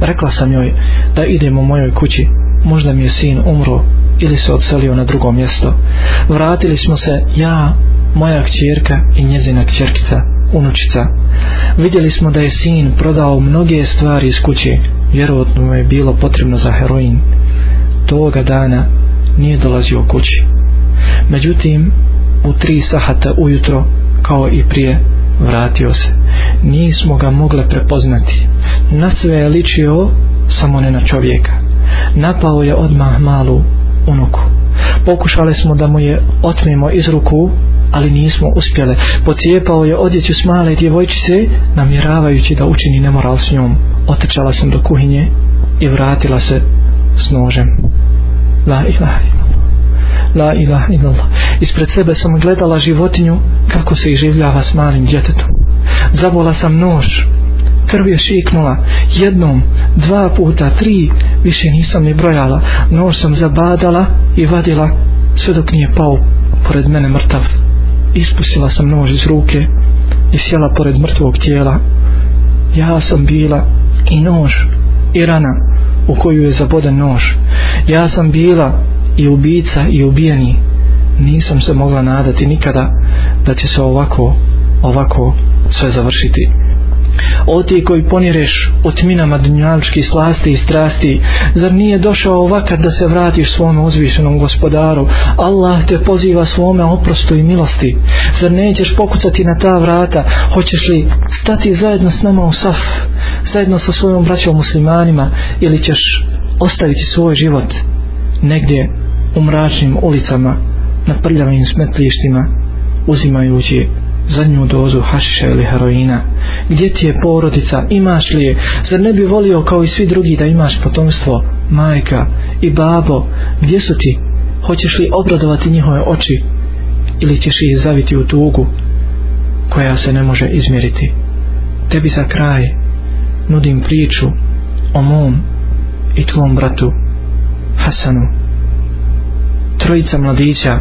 rekla sam joj da idem u mojoj kući. Možda mi je sin umro ili se odselio na drugo mjesto. Vratili smo se ja, moja kćerka i njezina kćerkica, unučica. Vidjeli smo da je sin prodao mnoge stvari iz kuće. Vjerovatno mu je bilo potrebno za heroin toga dana nije dolazio kući. Međutim, u tri sahata ujutro, kao i prije, vratio se. Nismo ga mogle prepoznati. Na sve je ličio, samo ne na čovjeka. Napao je odmah malu unuku. Pokušali smo da mu je otmimo iz ruku, ali nismo uspjele. Pocijepao je odjeću s male djevojčice, namjeravajući da učini nemoral s njom. Otečala sam do kuhinje i vratila se s nožem. La ilaha illallah. La ilaha illallah. Ispred sebe sam gledala životinju kako se iživljava s malim djetetom. Zabola sam nož. Krv je šiknula. Jednom, dva puta, tri, više nisam ni brojala. Nož sam zabadala i vadila sve dok nije pao pored mene mrtav. Ispustila sam nož iz ruke i sjela pored mrtvog tijela. Ja sam bila i nož i rana u koju je zaboden nož. Ja sam bila i ubica i ubijeni. Nisam se mogla nadati nikada da će se ovako, ovako sve završiti. O ti koji ponireš u tminama dunjalučki slasti i strasti, zar nije došao ovakad da se vratiš svome uzvišenom gospodaru? Allah te poziva svome oprostu i milosti. Zar nećeš pokucati na ta vrata? Hoćeš li stati zajedno s nama u saf, zajedno sa svojom braćom muslimanima, ili ćeš ostaviti svoj život negdje u mračnim ulicama, na prljavim smetlištima, uzimajući zadnju dozu hašiša ili heroina? Gdje ti je porodica? Imaš li je? Zar ne bi volio kao i svi drugi da imaš potomstvo? Majka i babo, gdje su ti? Hoćeš li obradovati njihove oči? Ili ćeš ih zaviti u tugu koja se ne može izmjeriti? Tebi za kraj nudim priču o mom i tvom bratu Hasanu. Trojica mladića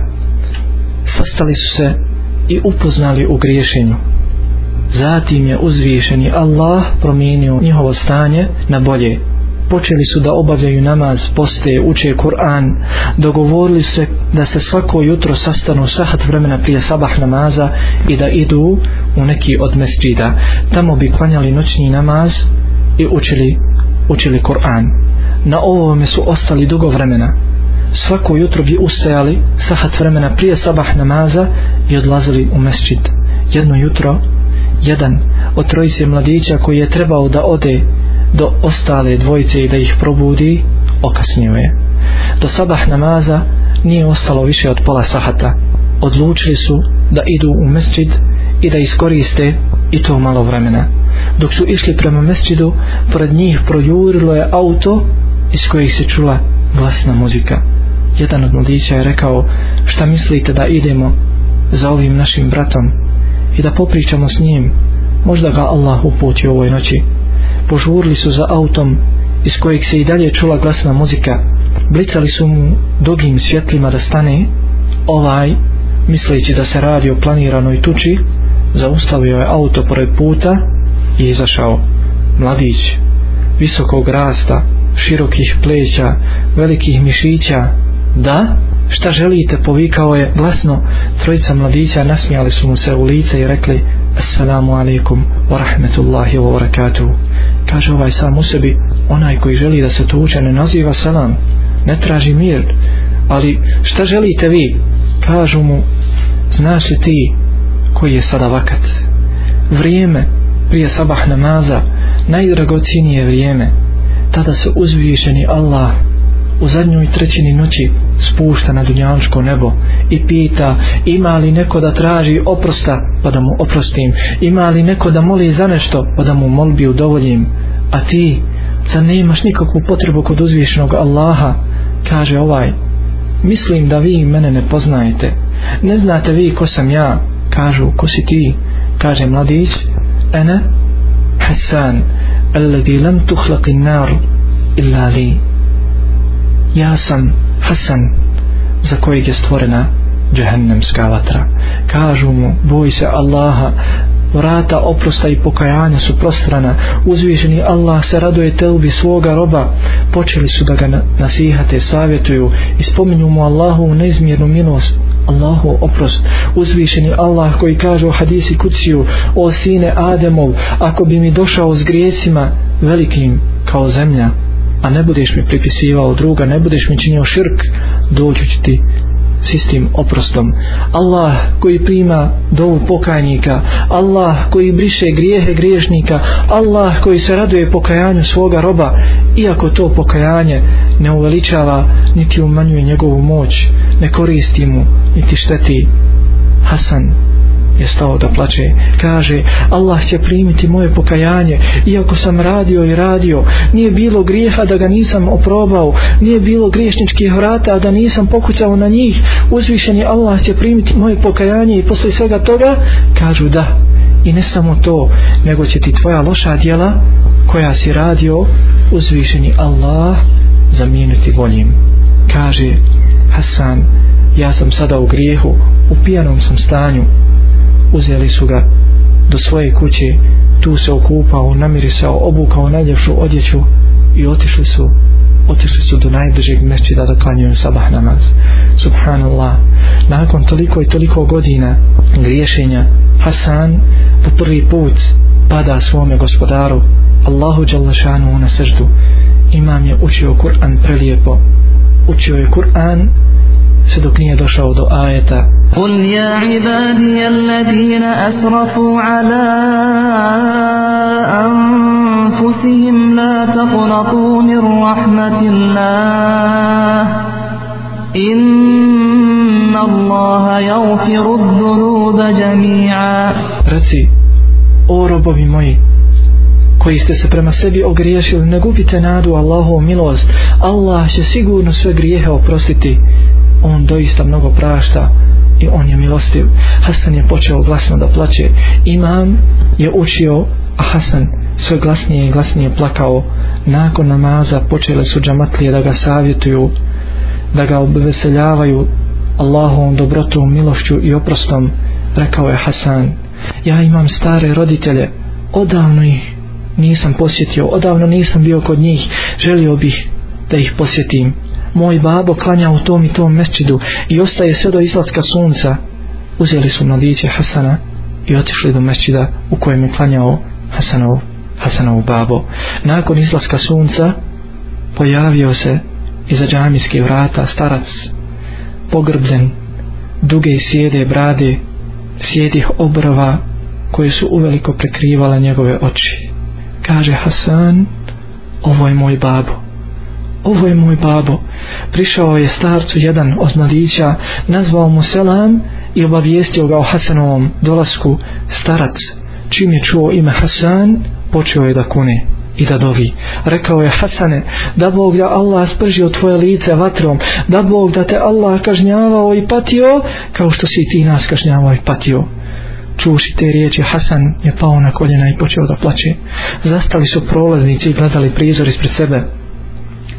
sastali su se i upoznali u griješenju. Zatim je uzvišeni Allah promijenio njihovo stanje na bolje. Počeli su da obavljaju namaz, poste, uče Kur'an. Dogovorili se da se svako jutro sastanu sahat vremena prije sabah namaza i da idu u neki od mesđida. Tamo bi klanjali noćni namaz i učili, učili Kur'an. Na ovome su ostali dugo vremena svako jutro bi ustajali sahat vremena prije sabah namaza i odlazili u mesčid. Jedno jutro, jedan od trojice mladića koji je trebao da ode do ostale dvojice i da ih probudi, okasnio je. Do sabah namaza nije ostalo više od pola sahata. Odlučili su da idu u mesčid i da iskoriste i to malo vremena. Dok su išli prema mesčidu, pored njih projurilo je auto iz kojih se čula glasna muzika. Jedan od mladića je rekao, šta mislite da idemo za ovim našim bratom i da popričamo s njim, možda ga Allah uputi ovoj noći. Požurili su za autom iz kojeg se i dalje čula glasna muzika. Blicali su mu dugim svjetlima da stane. Ovaj, misleći da se radi o planiranoj tuči, zaustavio je auto pored puta i izašao. Mladić, visokog rasta, širokih pleća, velikih mišića, da šta želite povikao je glasno trojica mladića nasmijali su mu se u lice i rekli assalamu alaikum wa rahmetullahi wa barakatuh kaže ovaj sam u sebi onaj koji želi da se tuče ne naziva salam ne traži mir ali šta želite vi kažu mu znaš li ti koji je sada vakat vrijeme prije sabah namaza najdragocinije vrijeme tada se uzvišeni Allah u zadnjoj trećini noći spušta na dunjaličko nebo i pita ima li neko da traži oprosta pa da mu oprostim ima li neko da moli za nešto pa da mu molbi udovoljim a ti za nemaš nikakvu potrebu kod uzvišnog Allaha kaže ovaj mislim da vi mene ne poznajete ne znate vi ko sam ja kažu ko si ti kaže mladić ene Hasan alladhi lam tukhlaq an-nar illa li ja sam Hasan za kojeg je stvorena džehennemska vatra. Kažu mu, boj se Allaha, vrata oprosta i pokajanja su prostrana, uzvišeni Allah se raduje telbi svoga roba. Počeli su da ga nasihate, savjetuju i spominju mu Allahu neizmjernu milost. Allahu oprost, uzvišeni Allah koji kaže u hadisi kuciju, o sine Ademov, ako bi mi došao s grijesima velikim kao zemlja, a ne budeš mi pripisivao druga, ne budeš mi činio širk, doću ću ti s istim oprostom. Allah koji prima dovu pokajnika, Allah koji briše grijehe griješnika, Allah koji se raduje pokajanju svoga roba, iako to pokajanje ne uveličava, niti umanjuje njegovu moć, ne koristi mu, niti šteti. Hasan je stao da plače, kaže Allah će primiti moje pokajanje iako sam radio i radio nije bilo grijeha da ga nisam oprobao nije bilo griješničkih vrata da nisam pokućao na njih uzvišeni Allah će primiti moje pokajanje i posle svega toga kažu da i ne samo to nego će ti tvoja loša djela koja si radio uzvišeni Allah zamijeniti boljim kaže Hasan ja sam sada u grijehu u pijanom sam stanju uzeli su ga do svoje kuće, tu se okupao, namirisao, obukao najljepšu odjeću i otišli su otišli su do najbližeg mešćida da klanjuju sabah namaz subhanallah nakon toliko i toliko godina griješenja Hasan po prvi put pada svome gospodaru Allahu Đallašanu na srdu imam je učio Kur'an prelijepo učio je Kur'an sve dok nije došao do ajeta قل يا عبادي الذين أسرفوا على أنفسهم لا تقنطوا من رحمة الله إن الله يغفر الذنوب جميعا رتي او ربوي موي koji ste se prema sebi ogriješili ne gubite nadu Allahovu milost Allah će sigurno sve grijehe oprostiti on doista mnogo prašta i on je milostiv Hasan je počeo glasno da plaće imam je učio a Hasan sve glasnije i glasnije plakao nakon namaza počele su džamatlije da ga savjetuju da ga obveseljavaju Allahovom dobrotom, milošću i oprostom rekao je Hasan ja imam stare roditelje odavno ih nisam posjetio odavno nisam bio kod njih želio bih da ih posjetim moj babo klanja u tom i tom mesčidu i ostaje sve do islaska sunca uzeli su mladiće Hasana i otišli do mesčida u kojem je klanjao Hasanov, Hasanov babo nakon izlaska sunca pojavio se iza džamijske vrata starac pogrbljen duge i sjede brade sjedih obrva koje su uveliko prekrivala njegove oči kaže Hasan ovo je moj babo ovo je moj babo. Prišao je starcu jedan od mladića, nazvao mu Selam i obavijestio ga o Hasanovom dolasku starac. Čim je čuo ime Hasan, počeo je da kune i da dovi. Rekao je Hasane, da Bog da Allah spržio tvoje lice vatrom, da Bog da te Allah kažnjavao i patio, kao što si ti nas kažnjavao i patio. Čuši te riječi, Hasan je pao na koljena i počeo da plaće. Zastali su prolaznici i gledali prizor ispred sebe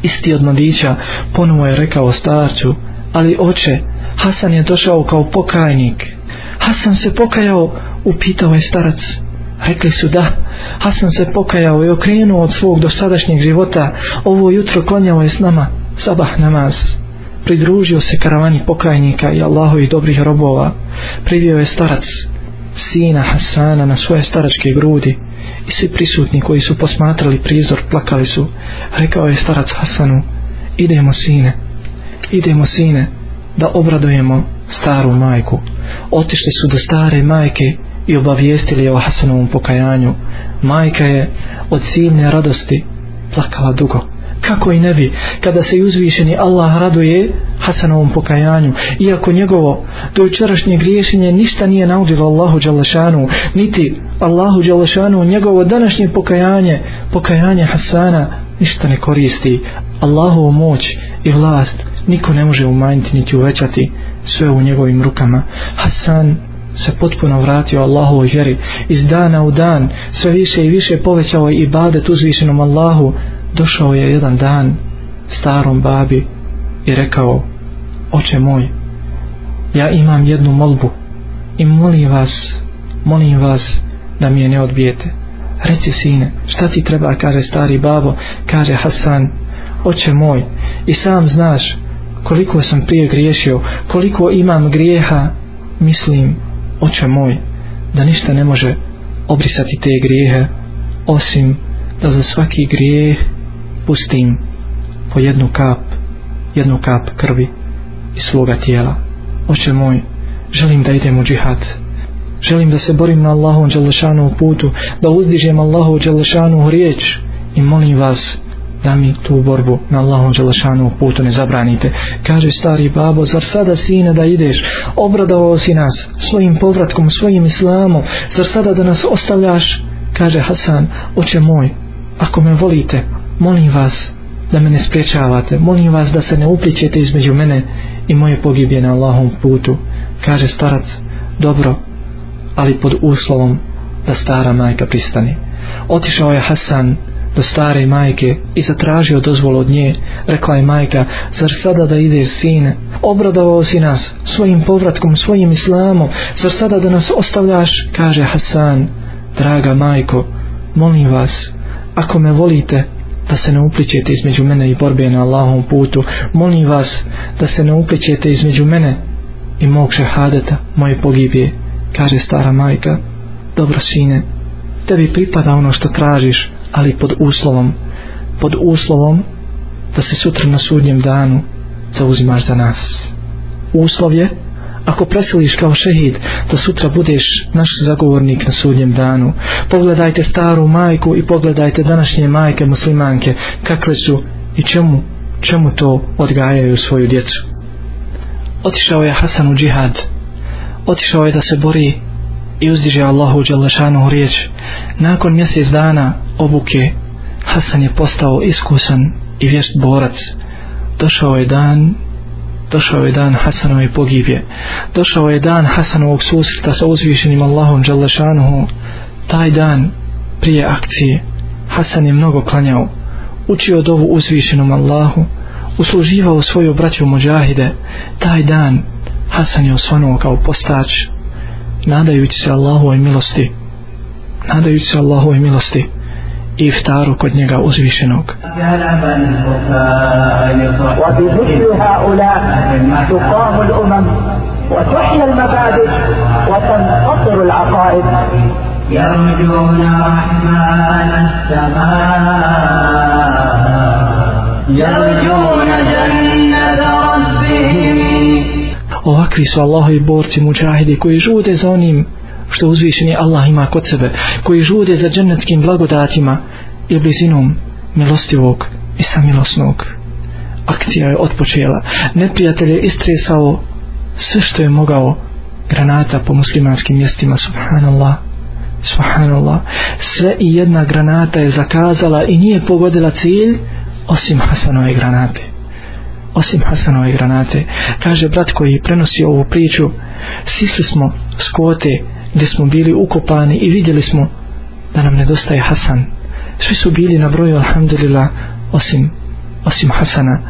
isti od mladića, ponovo je rekao starču, ali oče, Hasan je došao kao pokajnik. Hasan se pokajao, upitao je starac. Rekli su da, Hasan se pokajao i okrenuo od svog dosadašnjeg života, ovo jutro klanjao je s nama, sabah namaz. Pridružio se karavani pokajnika i Allahovih dobrih robova, privio je starac, sina Hasana na svoje staračke grudi, i svi prisutni koji su posmatrali prizor plakali su rekao je starac Hasanu idemo sine idemo sine da obradujemo staru majku otišli su do stare majke i obavijestili je o Hasanovom pokajanju majka je od silne radosti plakala dugo kako i ne bi kada se uzvišeni Allah raduje Hasanovom pokajanju iako njegovo to učerašnje griješenje ništa nije naudilo Allahu Đalešanu niti Allahu Đalešanu njegovo današnje pokajanje pokajanje Hasana ništa ne koristi Allahu moć i vlast niko ne može umanjiti niti uvećati sve u njegovim rukama Hasan se potpuno vratio Allahu vjeri iz dana u dan sve više i više povećao i ibadet uzvišenom Allahu došao je jedan dan starom babi i rekao oče moj ja imam jednu molbu i molim vas molim vas da mi je ne odbijete reci sine šta ti treba kaže stari babo kaže Hasan oče moj i sam znaš koliko sam prije griješio koliko imam grijeha mislim oče moj da ništa ne može obrisati te grijehe osim da za svaki grijeh pusti im po jednu kap, jednu kap krvi i svoga tijela. Oče moj, želim da idem u džihad. Želim da se borim na Allahu Đalešanu u putu, da uzdižem Allahu Đalešanu u riječ i molim vas da mi tu borbu na Allahu Đalešanu u putu ne zabranite. Kaže stari babo, zar sada sine da ideš, obradovao si nas svojim povratkom, svojim islamom, zar sada da nas ostavljaš? Kaže Hasan, oče moj, ako me volite, molim vas da me ne spriječavate, molim vas da se ne upličete između mene i moje pogibje na Allahom putu. Kaže starac, dobro, ali pod uslovom da stara majka pristani. Otišao je Hasan do stare majke i zatražio dozvolu od nje. Rekla je majka, zar sada da ide sine? Obradovao si nas svojim povratkom, svojim islamom, zar sada da nas ostavljaš? Kaže Hasan, draga majko, molim vas, ako me volite, da se ne uplićete između mene i borbe na Allahom putu. Molim vas da se ne uplićete između mene i mog šehadeta, moje pogibije, kaže stara majka. Dobro sine, tebi pripada ono što tražiš, ali pod uslovom, pod uslovom da se sutra na sudnjem danu zauzimaš za nas. Uslov je ako presiliš kao šehid da sutra budeš naš zagovornik na sudnjem danu pogledajte staru majku i pogledajte današnje majke muslimanke kakve su i čemu čemu to odgajaju svoju djecu otišao je Hasan u džihad otišao je da se bori i uzdiže Allahu Đalešanu u riječ nakon mjesec dana obuke Hasan je postao iskusan i vješt borac došao je dan došao je dan Hasanove pogibje došao je dan Hasanovog susreta sa uzvišenim Allahom Đalešanuhu taj dan prije akcije Hasan je mnogo klanjao učio dovu uzvišenom Allahu usluživao svoju braću muđahide taj dan Hasan je osvanuo kao postač nadajući se Allahove milosti nadajući se Allahove milosti i iftaru kod njega uzvišenog. Ovakvi su Allahovi borci muđahidi koji žude za onim što uzvišeni Allah ima kod sebe, koji žude za džennetskim blagodatima i blizinom milostivog i samilosnog. Akcija je otpočela. Neprijatelj je istresao sve što je mogao granata po muslimanskim mjestima, subhanallah. Subhanallah. Sve i jedna granata je zakazala i nije pogodila cilj osim Hasanove granate. Osim Hasanove granate. Kaže brat koji prenosi ovu priču, sisli smo skote kote gdje smo bili ukopani i vidjeli smo da nam nedostaje Hasan. Svi su bili na broju alhamdulillah osim, osim Hasana.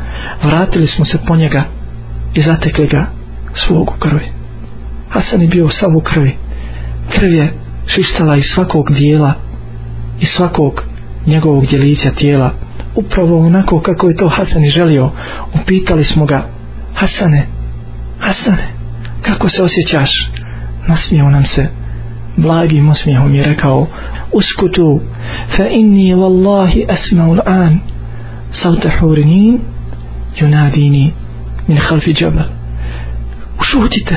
Vratili smo se po njega i zatekli ga svog u krvi. Hasan je bio sav u krvi. Krv je šištala iz svakog dijela i svakog njegovog djelića tijela. Upravo onako kako je to Hasan i želio. Upitali smo ga Hasane, Hasane, kako se osjećaš? nasmijao nam se blagim osmijehom i rekao uskutu fa inni wallahi asma'u al'an sawt hurinin yunadini min khalfi jabal ušutite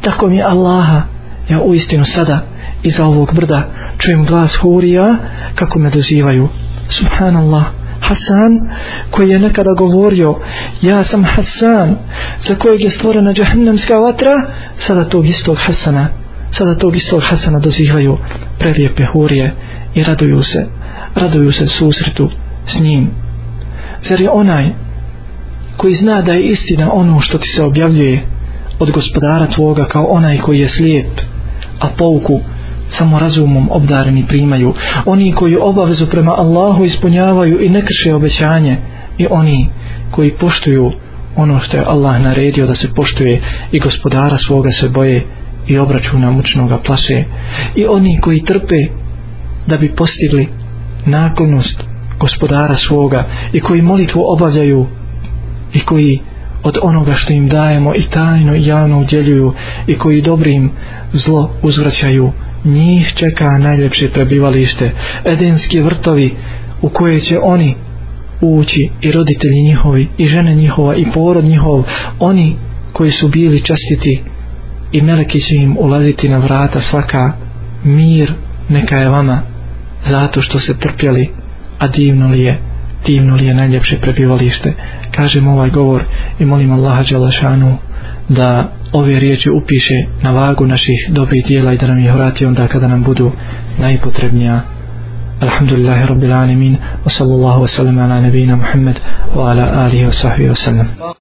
tako mi Allaha ja u istinu sada iza ovog brda čujem glas hurija kako me dozivaju subhanallah Hasan koji je nekada govorio ja sam Hasan za kojeg je stvorena džahnemska vatra sada tog istog Hasana sada tog istog Hasana dozivaju prelijepe hurije i raduju se raduju se susretu s njim zar je onaj koji zna da je istina ono što ti se objavljuje od gospodara tvoga kao onaj koji je slijep a pouku samo razumom obdareni primaju oni koji obavezu prema Allahu ispunjavaju i ne krše obećanje i oni koji poštuju obećanje ono što je Allah naredio da se poštuje i gospodara svoga se boje i obračuna mučnoga plaše i oni koji trpe da bi postigli naklonost gospodara svoga i koji molitvu obavljaju i koji od onoga što im dajemo i tajno i javno udjeljuju i koji dobrim zlo uzvraćaju njih čeka najljepše prebivalište edenske vrtovi u koje će oni ući i roditelji njihovi i žene njihova i porod njihov oni koji su bili častiti i meleki će im ulaziti na vrata svaka mir neka je vama zato što se trpjeli a divno li je divno li je najljepše prebivalište kažem ovaj govor i molim Allaha Đalašanu da ove riječi upiše na vagu naših dobrih dijela i da nam ih vrati onda kada nam budu najpotrebnija الحمد لله رب العالمين وصلى الله وسلم على نبينا محمد وعلى آله وصحبه وسلم